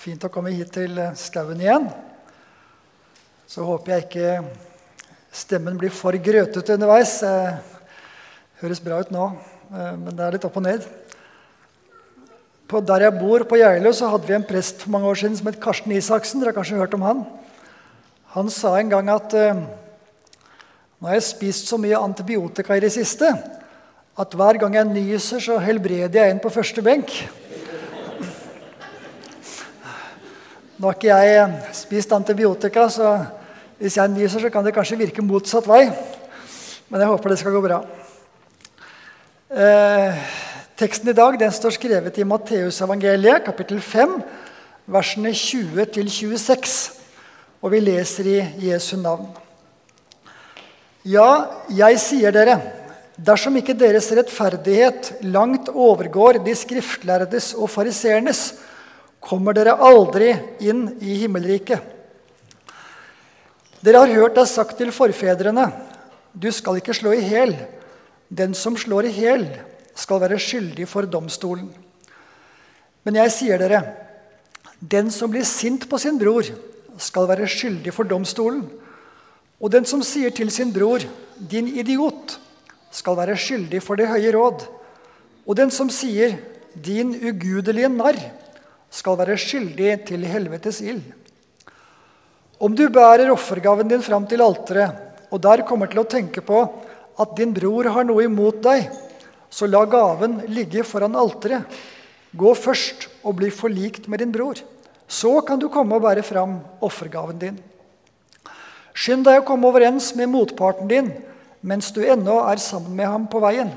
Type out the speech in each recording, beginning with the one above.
Fint å komme hit til skauen igjen. Så håper jeg ikke stemmen blir for grøtete underveis. Det høres bra ut nå, eh, men det er litt opp og ned. På der jeg bor, på Geilo, så hadde vi en prest for mange år siden som het Karsten Isaksen. Dere har kanskje hørt om han? Han sa en gang at nå har jeg spist så mye antibiotika i det siste at hver gang jeg nyser, så helbreder jeg en på første benk. Nå har ikke jeg spist antibiotika, så hvis jeg nyser, så kan det kanskje virke motsatt vei. Men jeg håper det skal gå bra. Eh, teksten i dag den står skrevet i Matteusevangeliet, kapittel 5, versene 20-26. Og vi leser i Jesu navn. Ja, jeg sier dere, dersom ikke deres rettferdighet langt overgår de skriftlærdes og fariseernes, kommer dere aldri inn i himmelriket. Dere har hørt det sagt til forfedrene, du skal ikke slå i hjel. Den som slår i hjel, skal være skyldig for domstolen. Men jeg sier dere, den som blir sint på sin bror, skal være skyldig for domstolen. Og den som sier til sin bror, din idiot, skal være skyldig for det høye råd. Og den som sier, din ugudelige narr, skal være skyldig til helvetes ild. Om du bærer offergaven din fram til alteret, og der kommer til å tenke på at din bror har noe imot deg, så la gaven ligge foran alteret. Gå først og bli forlikt med din bror. Så kan du komme og bære fram offergaven din. Skynd deg å komme overens med motparten din mens du ennå er sammen med ham på veien.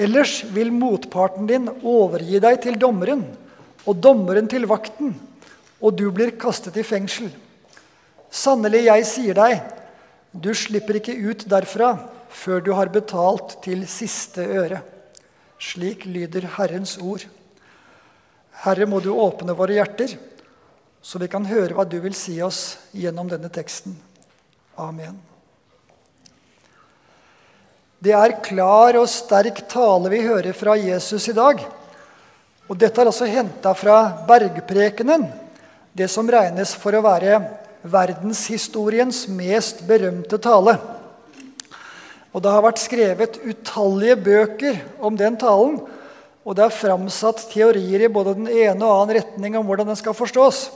Ellers vil motparten din overgi deg til dommeren, og dommeren til vakten, og du blir kastet i fengsel. Sannelig, jeg sier deg, du slipper ikke ut derfra før du har betalt til siste øre. Slik lyder Herrens ord. Herre, må du åpne våre hjerter, så vi kan høre hva du vil si oss gjennom denne teksten. Amen. Det er klar og sterk tale vi hører fra Jesus i dag. Og dette er altså henta fra Bergprekenen, det som regnes for å være verdenshistoriens mest berømte tale. Og Det har vært skrevet utallige bøker om den talen. Og det er framsatt teorier i både den ene og annen retning om hvordan den skal forstås.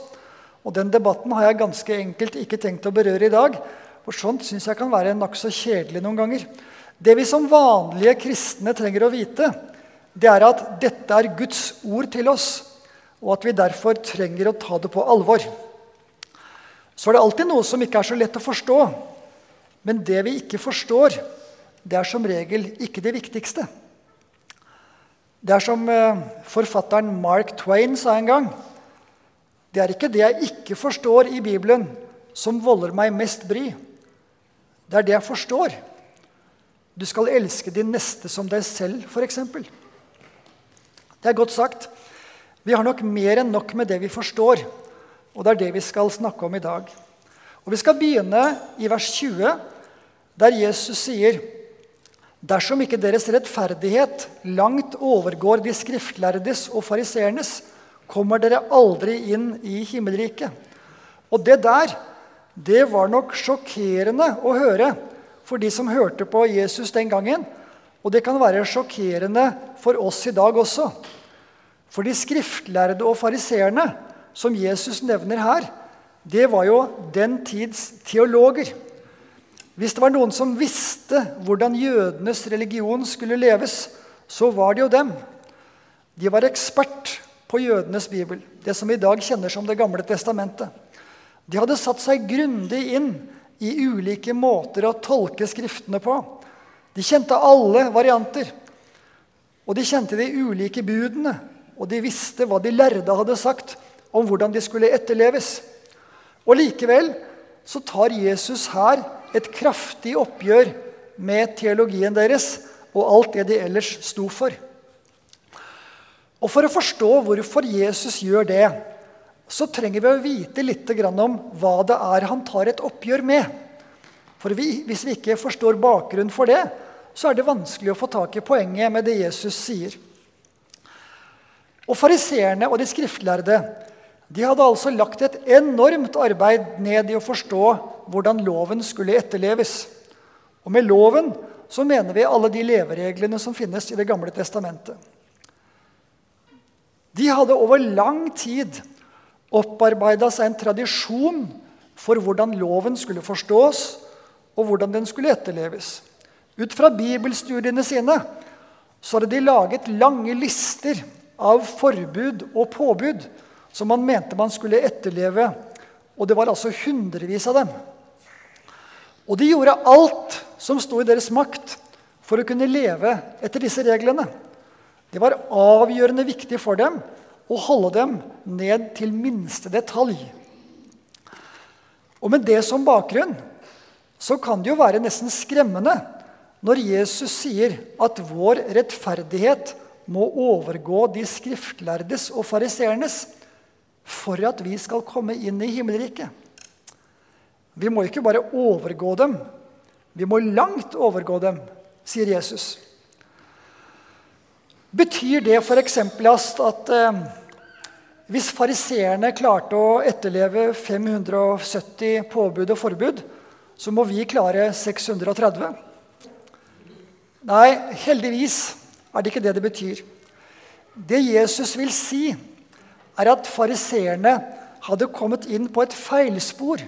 Og Den debatten har jeg ganske enkelt ikke tenkt å berøre i dag. For sånt syns jeg kan være nokså kjedelig noen ganger. Det vi som vanlige kristne trenger å vite, det er at dette er Guds ord til oss, og at vi derfor trenger å ta det på alvor. Så er det alltid noe som ikke er så lett å forstå. Men det vi ikke forstår, det er som regel ikke det viktigste. Det er som eh, forfatteren Mark Twain sa en gang. Det er ikke det jeg ikke forstår i Bibelen, som volder meg mest bry. Det er det jeg forstår. Du skal elske din neste som deg selv, f.eks. Det er godt sagt. Vi har nok mer enn nok med det vi forstår. Og det er det vi skal snakke om i dag. Og Vi skal begynne i vers 20, der Jesus sier Dersom ikke deres rettferdighet langt overgår de skriftlærdes og fariseernes, kommer dere aldri inn i himmelriket. Og det der, det var nok sjokkerende å høre for de som hørte på Jesus den gangen. Og det kan være sjokkerende for oss i dag også. For de skriftlærde og fariseerne, som Jesus nevner her, det var jo den tids teologer. Hvis det var noen som visste hvordan jødenes religion skulle leves, så var det jo dem. De var ekspert på jødenes bibel, det som i dag kjenner som Det gamle testamentet. De hadde satt seg grundig inn i ulike måter å tolke Skriftene på. De kjente alle varianter. Og de kjente de ulike budene og de visste hva de lærde hadde sagt om hvordan de skulle etterleves. Og likevel så tar Jesus her et kraftig oppgjør med teologien deres og alt det de ellers sto for. Og For å forstå hvorfor Jesus gjør det, så trenger vi å vite litt om hva det er han tar et oppgjør med. For vi, Hvis vi ikke forstår bakgrunnen for det, så er det vanskelig å få tak i poenget med det Jesus sier. Og Fariseerne og de skriftlærde de hadde altså lagt et enormt arbeid ned i å forstå hvordan loven skulle etterleves. Og med loven så mener vi alle de levereglene som finnes i Det gamle testamentet. De hadde over lang tid opparbeida seg en tradisjon for hvordan loven skulle forstås, og hvordan den skulle etterleves. Ut fra bibelstudiene sine så hadde de laget lange lister av forbud og påbud som man mente man skulle etterleve. Og det var altså hundrevis av dem. Og de gjorde alt som sto i deres makt for å kunne leve etter disse reglene. Det var avgjørende viktig for dem å holde dem ned til minste detalj. Og med det som bakgrunn så kan det jo være nesten skremmende når Jesus sier at vår rettferdighet må overgå de skriftlærdes og fariseernes for at vi skal komme inn i himmelriket. Vi må ikke bare overgå dem, vi må langt overgå dem, sier Jesus. Betyr det f.eks. at eh, hvis fariseerne klarte å etterleve 570 påbud og forbud, så må vi klare 630? Nei, heldigvis er det ikke det det betyr. Det Jesus vil si, er at fariseerne hadde kommet inn på et feilspor.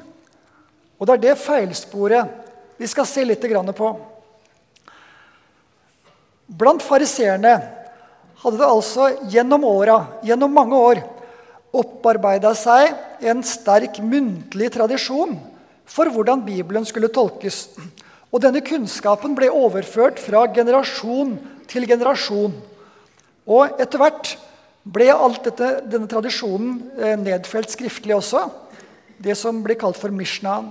Og det er det feilsporet vi skal se litt på. Blant fariseerne hadde det altså gjennom åra, gjennom mange år, opparbeida seg en sterk muntlig tradisjon for hvordan Bibelen skulle tolkes. Og denne kunnskapen ble overført fra generasjon til generasjon. Og etter hvert ble alt dette, denne tradisjonen eh, nedfelt skriftlig også. Det som ble kalt for Mishnaen.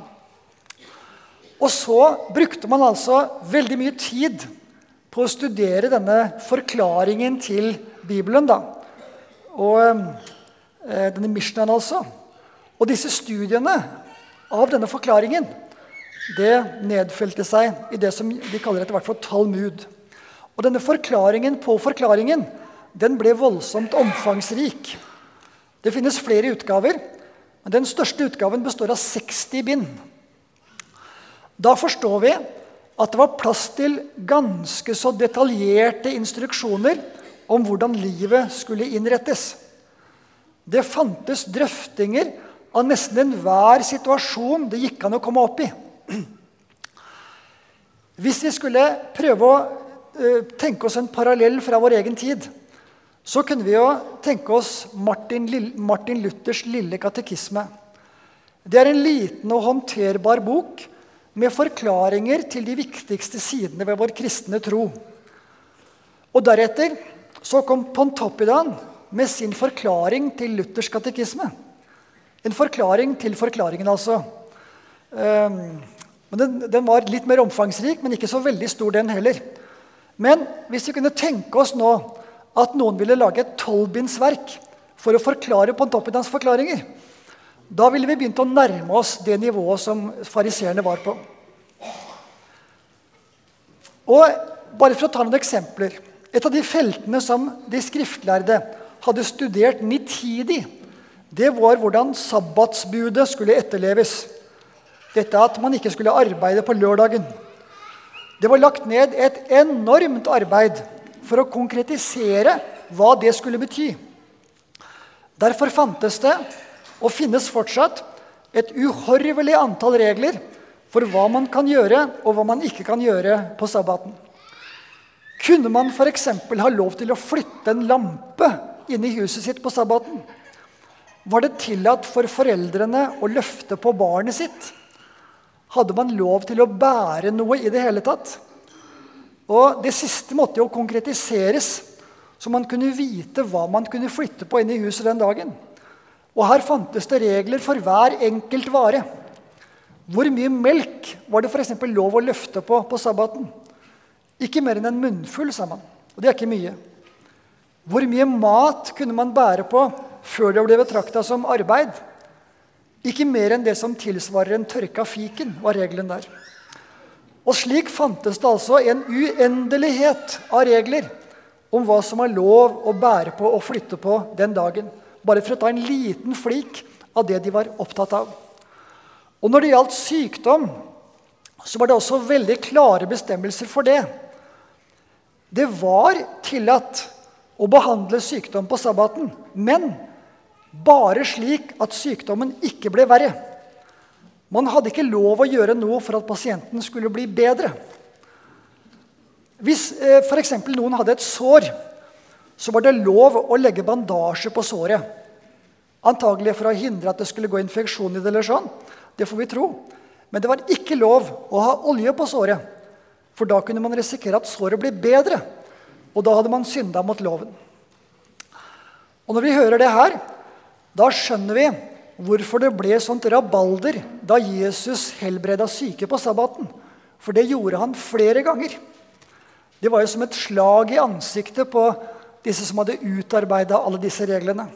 Og så brukte man altså veldig mye tid på å studere denne forklaringen til Bibelen. da. Og eh, denne Mishnaen, altså. Og disse studiene av denne forklaringen det nedfelte seg i det som de kaller etter hvert for Talmud. Og denne forklaringen på forklaringen den ble voldsomt omfangsrik. Det finnes flere utgaver, men den største utgaven består av 60 bind. Da forstår vi at det var plass til ganske så detaljerte instruksjoner om hvordan livet skulle innrettes. Det fantes drøftinger av nesten enhver situasjon det gikk an å komme opp i. Hvis vi skulle prøve å uh, tenke oss en parallell fra vår egen tid, så kunne vi jo tenke oss Martin, Martin Luthers lille katekisme. Det er en liten og håndterbar bok med forklaringer til de viktigste sidene ved vår kristne tro. Og Deretter så kom Pontoppidan med sin forklaring til Luthers katekisme. En forklaring til forklaringen, altså. Um, den, den, var litt mer omfangsrik, men ikke så veldig stor, den heller. Men hvis vi kunne tenke oss nå at noen ville lage et tolvbindsverk for å forklare Pontoppidans forklaringer, da ville vi begynt å nærme oss det nivået som fariseerne var på. Og bare for å ta noen eksempler. Et av de feltene som de skriftlærde hadde studert nitidig, det var hvordan sabbatsbudet skulle etterleves. Dette at man ikke skulle arbeide på lørdagen. Det var lagt ned et enormt arbeid for å konkretisere hva det skulle bety. Derfor fantes det, og finnes fortsatt, et uhorvelig antall regler for hva man kan gjøre, og hva man ikke kan gjøre på sabbaten. Kunne man f.eks. ha lov til å flytte en lampe inn i huset sitt på sabbaten? Var det tillatt for foreldrene å løfte på barnet sitt? Hadde man lov til å bære noe i det hele tatt? Og Det siste måtte jo konkretiseres, så man kunne vite hva man kunne flytte på inn i huset den dagen. Og Her fantes det regler for hver enkelt vare. Hvor mye melk var det f.eks. lov å løfte på på sabbaten? Ikke mer enn en munnfull, sa man. Og det er ikke mye. Hvor mye mat kunne man bære på før det ble betrakta som arbeid? Ikke mer enn det som tilsvarer en tørka fiken, var regelen der. Og slik fantes det altså en uendelighet av regler om hva som er lov å bære på og flytte på den dagen. Bare for å ta en liten flik av det de var opptatt av. Og når det gjaldt sykdom, så var det også veldig klare bestemmelser for det. Det var tillatt å behandle sykdom på sabbaten, men bare slik at sykdommen ikke ble verre. Man hadde ikke lov å gjøre noe for at pasienten skulle bli bedre. Hvis eh, f.eks. noen hadde et sår, så var det lov å legge bandasje på såret. Antagelig for å hindre at det skulle gå infeksjon i det. eller sånn. Det får vi tro. Men det var ikke lov å ha olje på såret. For da kunne man risikere at såret ble bedre. Og da hadde man synda mot loven. Og når vi hører det her, da skjønner vi hvorfor det ble sånt rabalder da Jesus helbreda syke på sabbaten. For det gjorde han flere ganger. Det var jo som et slag i ansiktet på disse som hadde utarbeida alle disse reglene.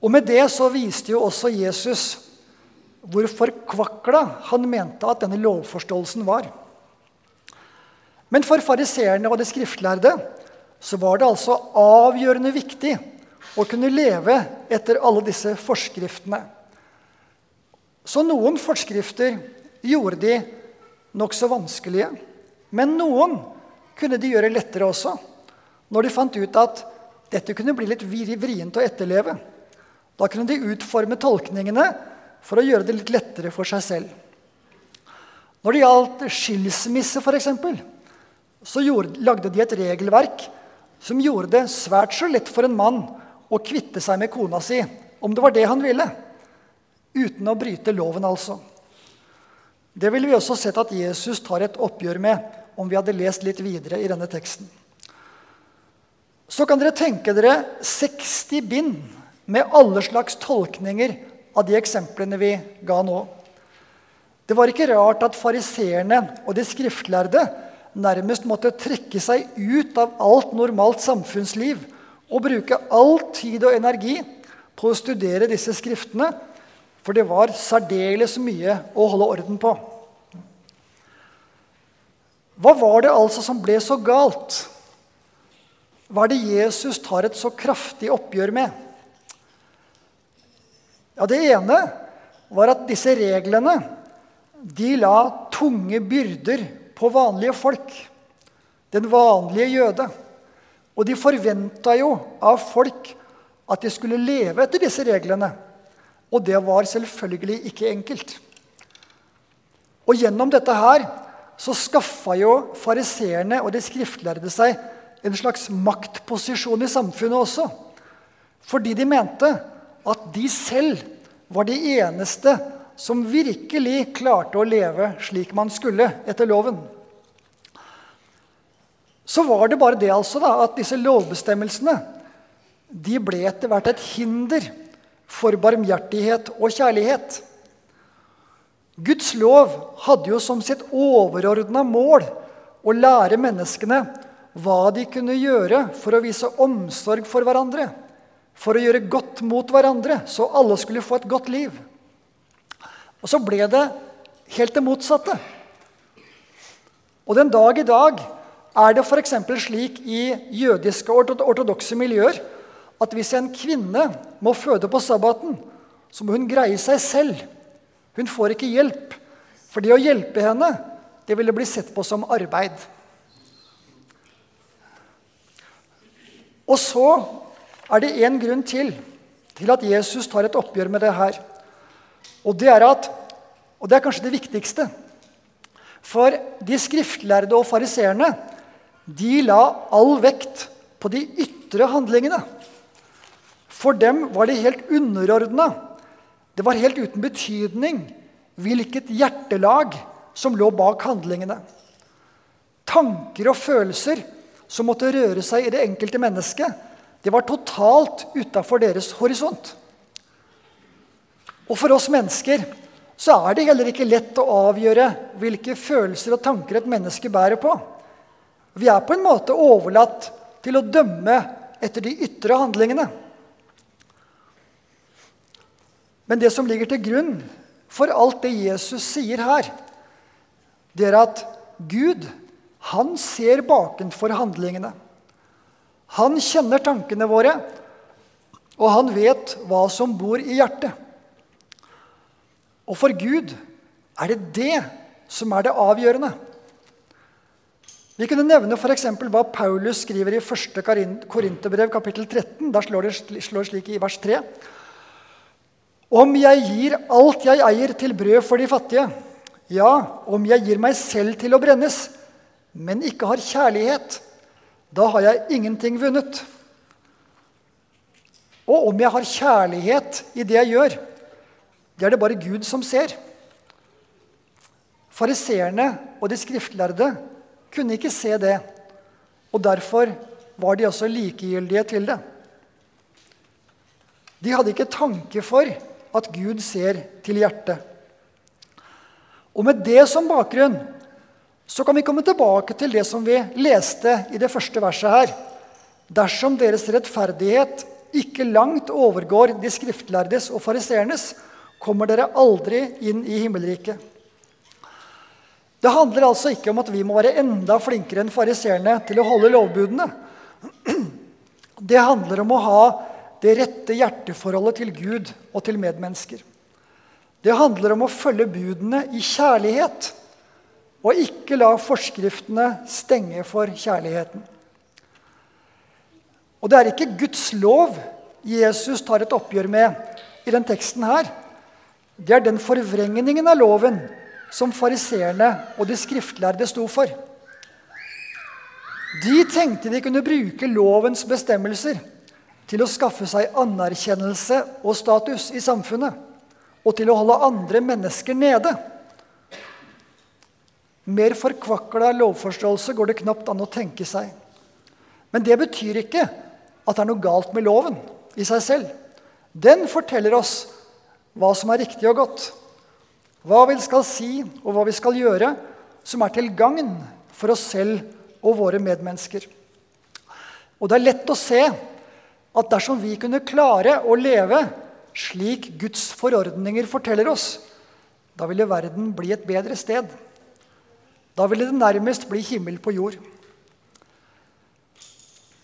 Og med det så viste jo også Jesus hvor forkvakla han mente at denne lovforståelsen var. Men for fariseerne og de skriftlærde så var det altså avgjørende viktig å kunne leve etter alle disse forskriftene. Så noen forskrifter gjorde de nokså vanskelige. Men noen kunne de gjøre lettere også, når de fant ut at dette kunne bli litt vrient å etterleve. Da kunne de utforme tolkningene for å gjøre det litt lettere for seg selv. Når det gjaldt skilsmisse, f.eks., så gjorde, lagde de et regelverk som gjorde det svært så lett for en mann å kvitte seg med kona si, om det var det han ville. Uten å bryte loven, altså. Det ville vi også sett at Jesus tar et oppgjør med om vi hadde lest litt videre i denne teksten. Så kan dere tenke dere 60 bind med alle slags tolkninger av de eksemplene vi ga nå. Det var ikke rart at fariseerne og de skriftlærde nærmest måtte trekke seg ut av alt normalt samfunnsliv og bruke all tid og energi på å studere disse skriftene, for det var særdeles mye å holde orden på. Hva var det altså som ble så galt? Hva er det Jesus tar et så kraftig oppgjør med? Ja, Det ene var at disse reglene de la tunge byrder på vanlige folk. Den vanlige jøde. Og de forventa jo av folk at de skulle leve etter disse reglene. Og det var selvfølgelig ikke enkelt. Og gjennom dette her så skaffa jo fariseerne og de skriftlærde seg en slags maktposisjon i samfunnet også. Fordi de mente at de selv var de eneste som virkelig klarte å leve slik man skulle etter loven. Så var det bare det altså da, at disse lovbestemmelsene de ble etter hvert et hinder for barmhjertighet og kjærlighet. Guds lov hadde jo som sitt overordna mål å lære menneskene hva de kunne gjøre for å vise omsorg for hverandre, for å gjøre godt mot hverandre, så alle skulle få et godt liv. Og så ble det helt det motsatte. Og den dag i dag er det f.eks. slik i jødiske og ortodokse miljøer at hvis en kvinne må føde på sabbaten, så må hun greie seg selv. Hun får ikke hjelp. For det å hjelpe henne, det ville bli sett på som arbeid. Og så er det én grunn til til at Jesus tar et oppgjør med det her. Og det er at Og det er kanskje det viktigste. For de skriftlærde og fariseerne de la all vekt på de ytre handlingene. For dem var det helt underordna. Det var helt uten betydning hvilket hjertelag som lå bak handlingene. Tanker og følelser som måtte røre seg i det enkelte mennesket, det var totalt utafor deres horisont. Og for oss mennesker så er det heller ikke lett å avgjøre hvilke følelser og tanker et menneske bærer på. Vi er på en måte overlatt til å dømme etter de ytre handlingene. Men det som ligger til grunn for alt det Jesus sier her, det er at Gud Han ser bakenfor handlingene. Han kjenner tankene våre, og han vet hva som bor i hjertet. Og for Gud er det det som er det avgjørende. Vi kunne nevne f.eks. hva Paulus skriver i 1. Korinterbrev kapittel 13. Der slår det slik i vers 3. Om jeg gir alt jeg eier til brød for de fattige, ja, om jeg gir meg selv til å brennes, men ikke har kjærlighet, da har jeg ingenting vunnet. Og om jeg har kjærlighet i det jeg gjør, det er det bare Gud som ser. Fariseerne og de skriftlærde kunne ikke se det, og derfor var de også likegyldige til det. De hadde ikke tanke for at Gud ser til hjertet. Og med det som bakgrunn så kan vi komme tilbake til det som vi leste i det første verset her. Dersom deres rettferdighet ikke langt overgår de skriftlærdes og fariseernes, kommer dere aldri inn i himmelriket. Det handler altså ikke om at vi må være enda flinkere enn fariseerne til å holde lovbudene. Det handler om å ha det rette hjerteforholdet til Gud og til medmennesker. Det handler om å følge budene i kjærlighet og ikke la forskriftene stenge for kjærligheten. Og det er ikke Guds lov Jesus tar et oppgjør med i den teksten her. Det er den forvrengningen av loven som fariseerne og de skriftlærde sto for. De tenkte de kunne bruke lovens bestemmelser til å skaffe seg anerkjennelse og status i samfunnet og til å holde andre mennesker nede. Mer forkvakla lovforståelse går det knapt an å tenke seg. Men det betyr ikke at det er noe galt med loven i seg selv. Den forteller oss hva som er riktig og godt. Hva vi skal si, og hva vi skal gjøre som er til gagn for oss selv og våre medmennesker. Og det er lett å se at dersom vi kunne klare å leve slik Guds forordninger forteller oss, da ville verden bli et bedre sted. Da ville det nærmest bli himmel på jord.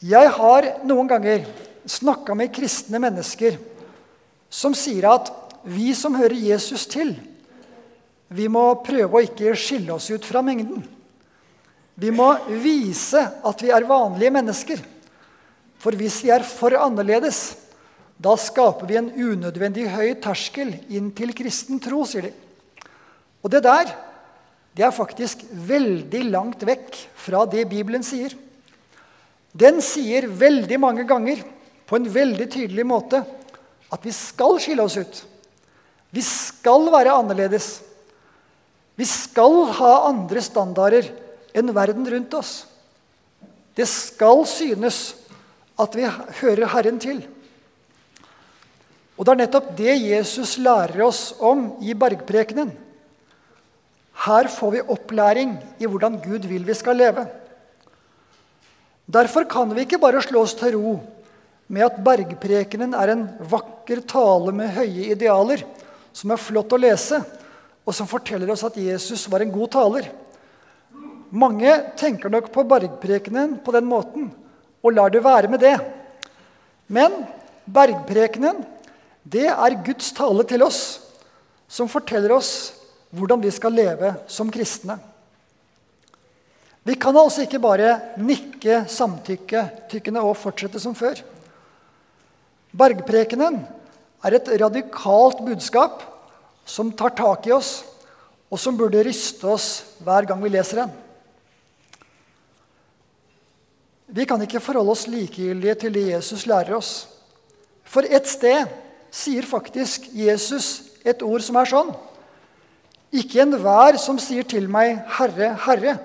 Jeg har noen ganger snakka med kristne mennesker som sier at vi som hører Jesus til, vi må prøve å ikke skille oss ut fra mengden. Vi må vise at vi er vanlige mennesker. For hvis vi er for annerledes, da skaper vi en unødvendig høy terskel inn til kristen tro, sier de. Og det der det er faktisk veldig langt vekk fra det Bibelen sier. Den sier veldig mange ganger på en veldig tydelig måte at vi skal skille oss ut. Vi skal være annerledes. Vi skal ha andre standarder enn verden rundt oss. Det skal synes at vi hører Herren til. Og det er nettopp det Jesus lærer oss om i bergprekenen. Her får vi opplæring i hvordan Gud vil vi skal leve. Derfor kan vi ikke bare slå oss til ro med at bergprekenen er en vakker tale med høye idealer, som er flott å lese, og som forteller oss at Jesus var en god taler. Mange tenker nok på bergprekenen på den måten og lar det være med det. Men bergprekenen, det er Guds tale til oss, som forteller oss hvordan vi skal leve som kristne. Vi kan altså ikke bare nikke samtykke og fortsette som før. Bergprekenen er et radikalt budskap som tar tak i oss, og som burde ryste oss hver gang vi leser den. Vi kan ikke forholde oss likegyldige til det Jesus lærer oss. For et sted sier faktisk Jesus et ord som er sånn ikke enhver som sier til meg, 'Herre, Herre',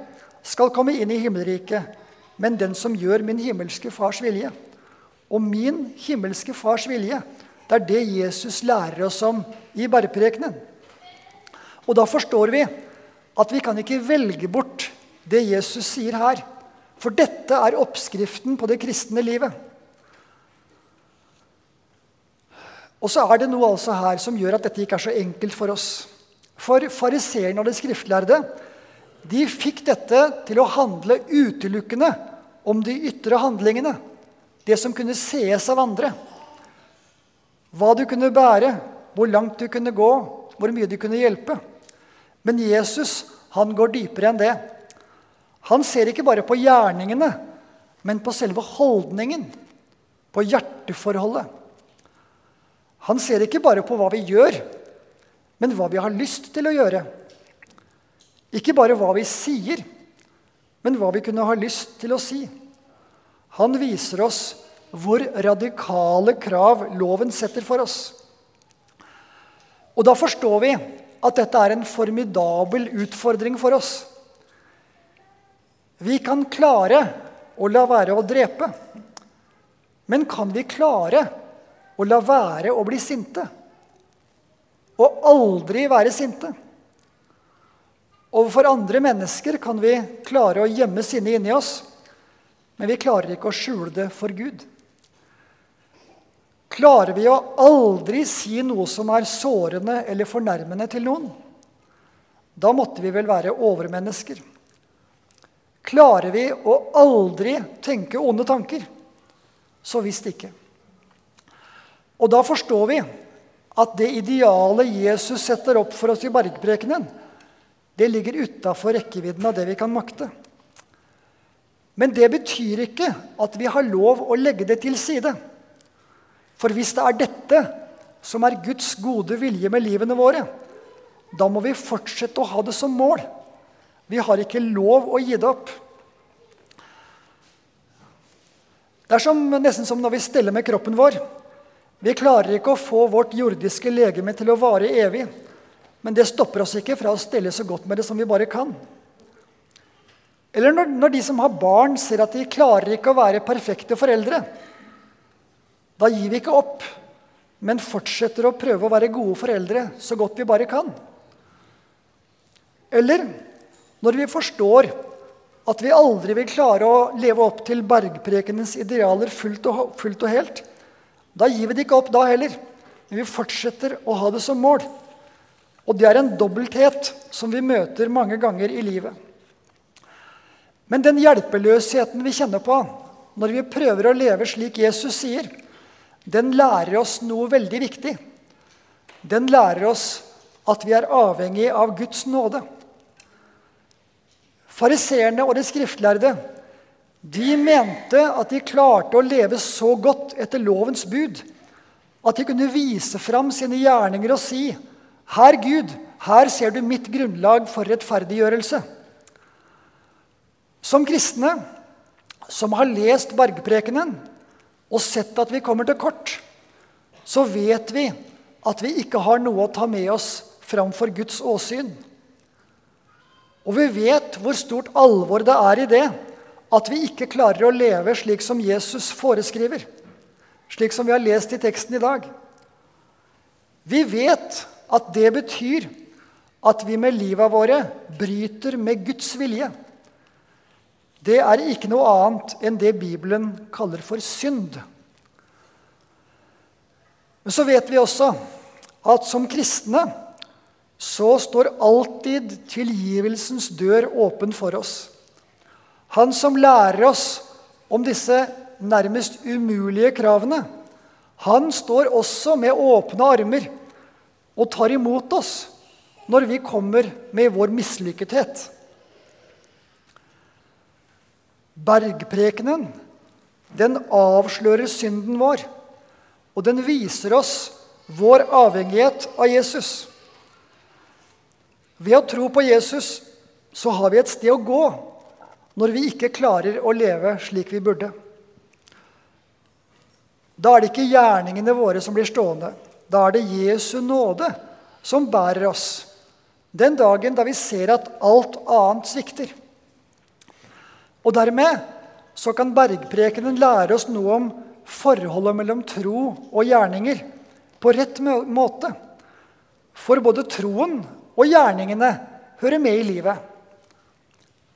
skal komme inn i himmelriket, men den som gjør min himmelske Fars vilje. Og min himmelske Fars vilje, det er det Jesus lærer oss om i bergprekenen. Og da forstår vi at vi kan ikke velge bort det Jesus sier her. For dette er oppskriften på det kristne livet. Og så er det noe altså her som gjør at dette ikke er så enkelt for oss. For fariseerne og de skriftlærde de fikk dette til å handle utelukkende om de ytre handlingene. Det som kunne sees av andre. Hva du kunne bære, hvor langt du kunne gå, hvor mye du kunne hjelpe. Men Jesus han går dypere enn det. Han ser ikke bare på gjerningene, men på selve holdningen. På hjerteforholdet. Han ser ikke bare på hva vi gjør, men hva vi har lyst til å gjøre. Ikke bare hva vi sier, men hva vi kunne ha lyst til å si. Han viser oss hvor radikale krav loven setter for oss. Og da forstår vi at dette er en formidabel utfordring for oss. Vi kan klare å la være å drepe. Men kan vi klare å la være å bli sinte? Og aldri være sinte? Overfor andre mennesker kan vi klare å gjemme sinnet inni oss, men vi klarer ikke å skjule det for Gud. Klarer vi å aldri si noe som er sårende eller fornærmende til noen? Da måtte vi vel være overmennesker. Klarer vi å aldri tenke onde tanker? Så visst ikke. Og da forstår vi at det idealet Jesus setter opp for oss i bergprekenen, det ligger utafor rekkevidden av det vi kan makte. Men det betyr ikke at vi har lov å legge det til side. For hvis det er dette som er Guds gode vilje med livene våre, da må vi fortsette å ha det som mål. Vi har ikke lov å gi det opp. Det er som, nesten som når vi steller med kroppen vår. Vi klarer ikke å få vårt jordiske legeme til å vare evig. Men det stopper oss ikke fra å stelle så godt med det som vi bare kan. Eller når, når de som har barn, ser at de klarer ikke å være perfekte foreldre. Da gir vi ikke opp, men fortsetter å prøve å være gode foreldre så godt vi bare kan. Eller når vi forstår at vi aldri vil klare å leve opp til bergprekenens idealer fullt og, fullt og helt, da gir vi det ikke opp da heller. Men vi fortsetter å ha det som mål. Og det er en dobbelthet som vi møter mange ganger i livet. Men den hjelpeløsheten vi kjenner på når vi prøver å leve slik Jesus sier, den lærer oss noe veldig viktig. Den lærer oss at vi er avhengig av Guds nåde. Fariseerne og de skriftlærde de mente at de klarte å leve så godt etter lovens bud at de kunne vise fram sine gjerninger og si Her, Gud, her ser du mitt grunnlag for rettferdiggjørelse. Som kristne som har lest bergprekenen, og sett at vi kommer til kort, så vet vi at vi ikke har noe å ta med oss framfor Guds åsyn. Og vi vet hvor stort alvor det er i det at vi ikke klarer å leve slik som Jesus foreskriver, slik som vi har lest i teksten i dag. Vi vet at det betyr at vi med livet våre bryter med Guds vilje det er ikke noe annet enn det Bibelen kaller for synd. Men så vet vi også at som kristne så står alltid tilgivelsens dør åpen for oss. Han som lærer oss om disse nærmest umulige kravene, han står også med åpne armer og tar imot oss når vi kommer med vår mislykkethet. Bergprekenen den avslører synden vår, og den viser oss vår avhengighet av Jesus. Ved å tro på Jesus så har vi et sted å gå når vi ikke klarer å leve slik vi burde. Da er det ikke gjerningene våre som blir stående. Da er det Jesu nåde som bærer oss. Den dagen da vi ser at alt annet svikter. Og dermed så kan bergprekenen lære oss noe om forholdet mellom tro og gjerninger på rett måte. For både troen og gjerningene hører med i livet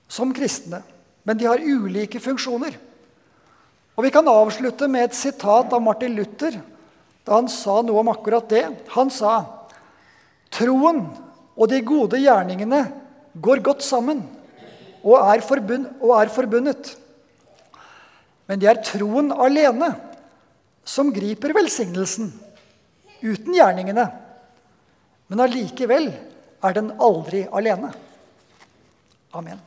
som kristne, men de har ulike funksjoner. Og Vi kan avslutte med et sitat av Martin Luther da han sa noe om akkurat det. Han sa troen og de gode gjerningene går godt sammen og er, forbund, og er forbundet. Men det er troen alene som griper velsignelsen, uten gjerningene. Men allikevel er den aldri alene. Amen.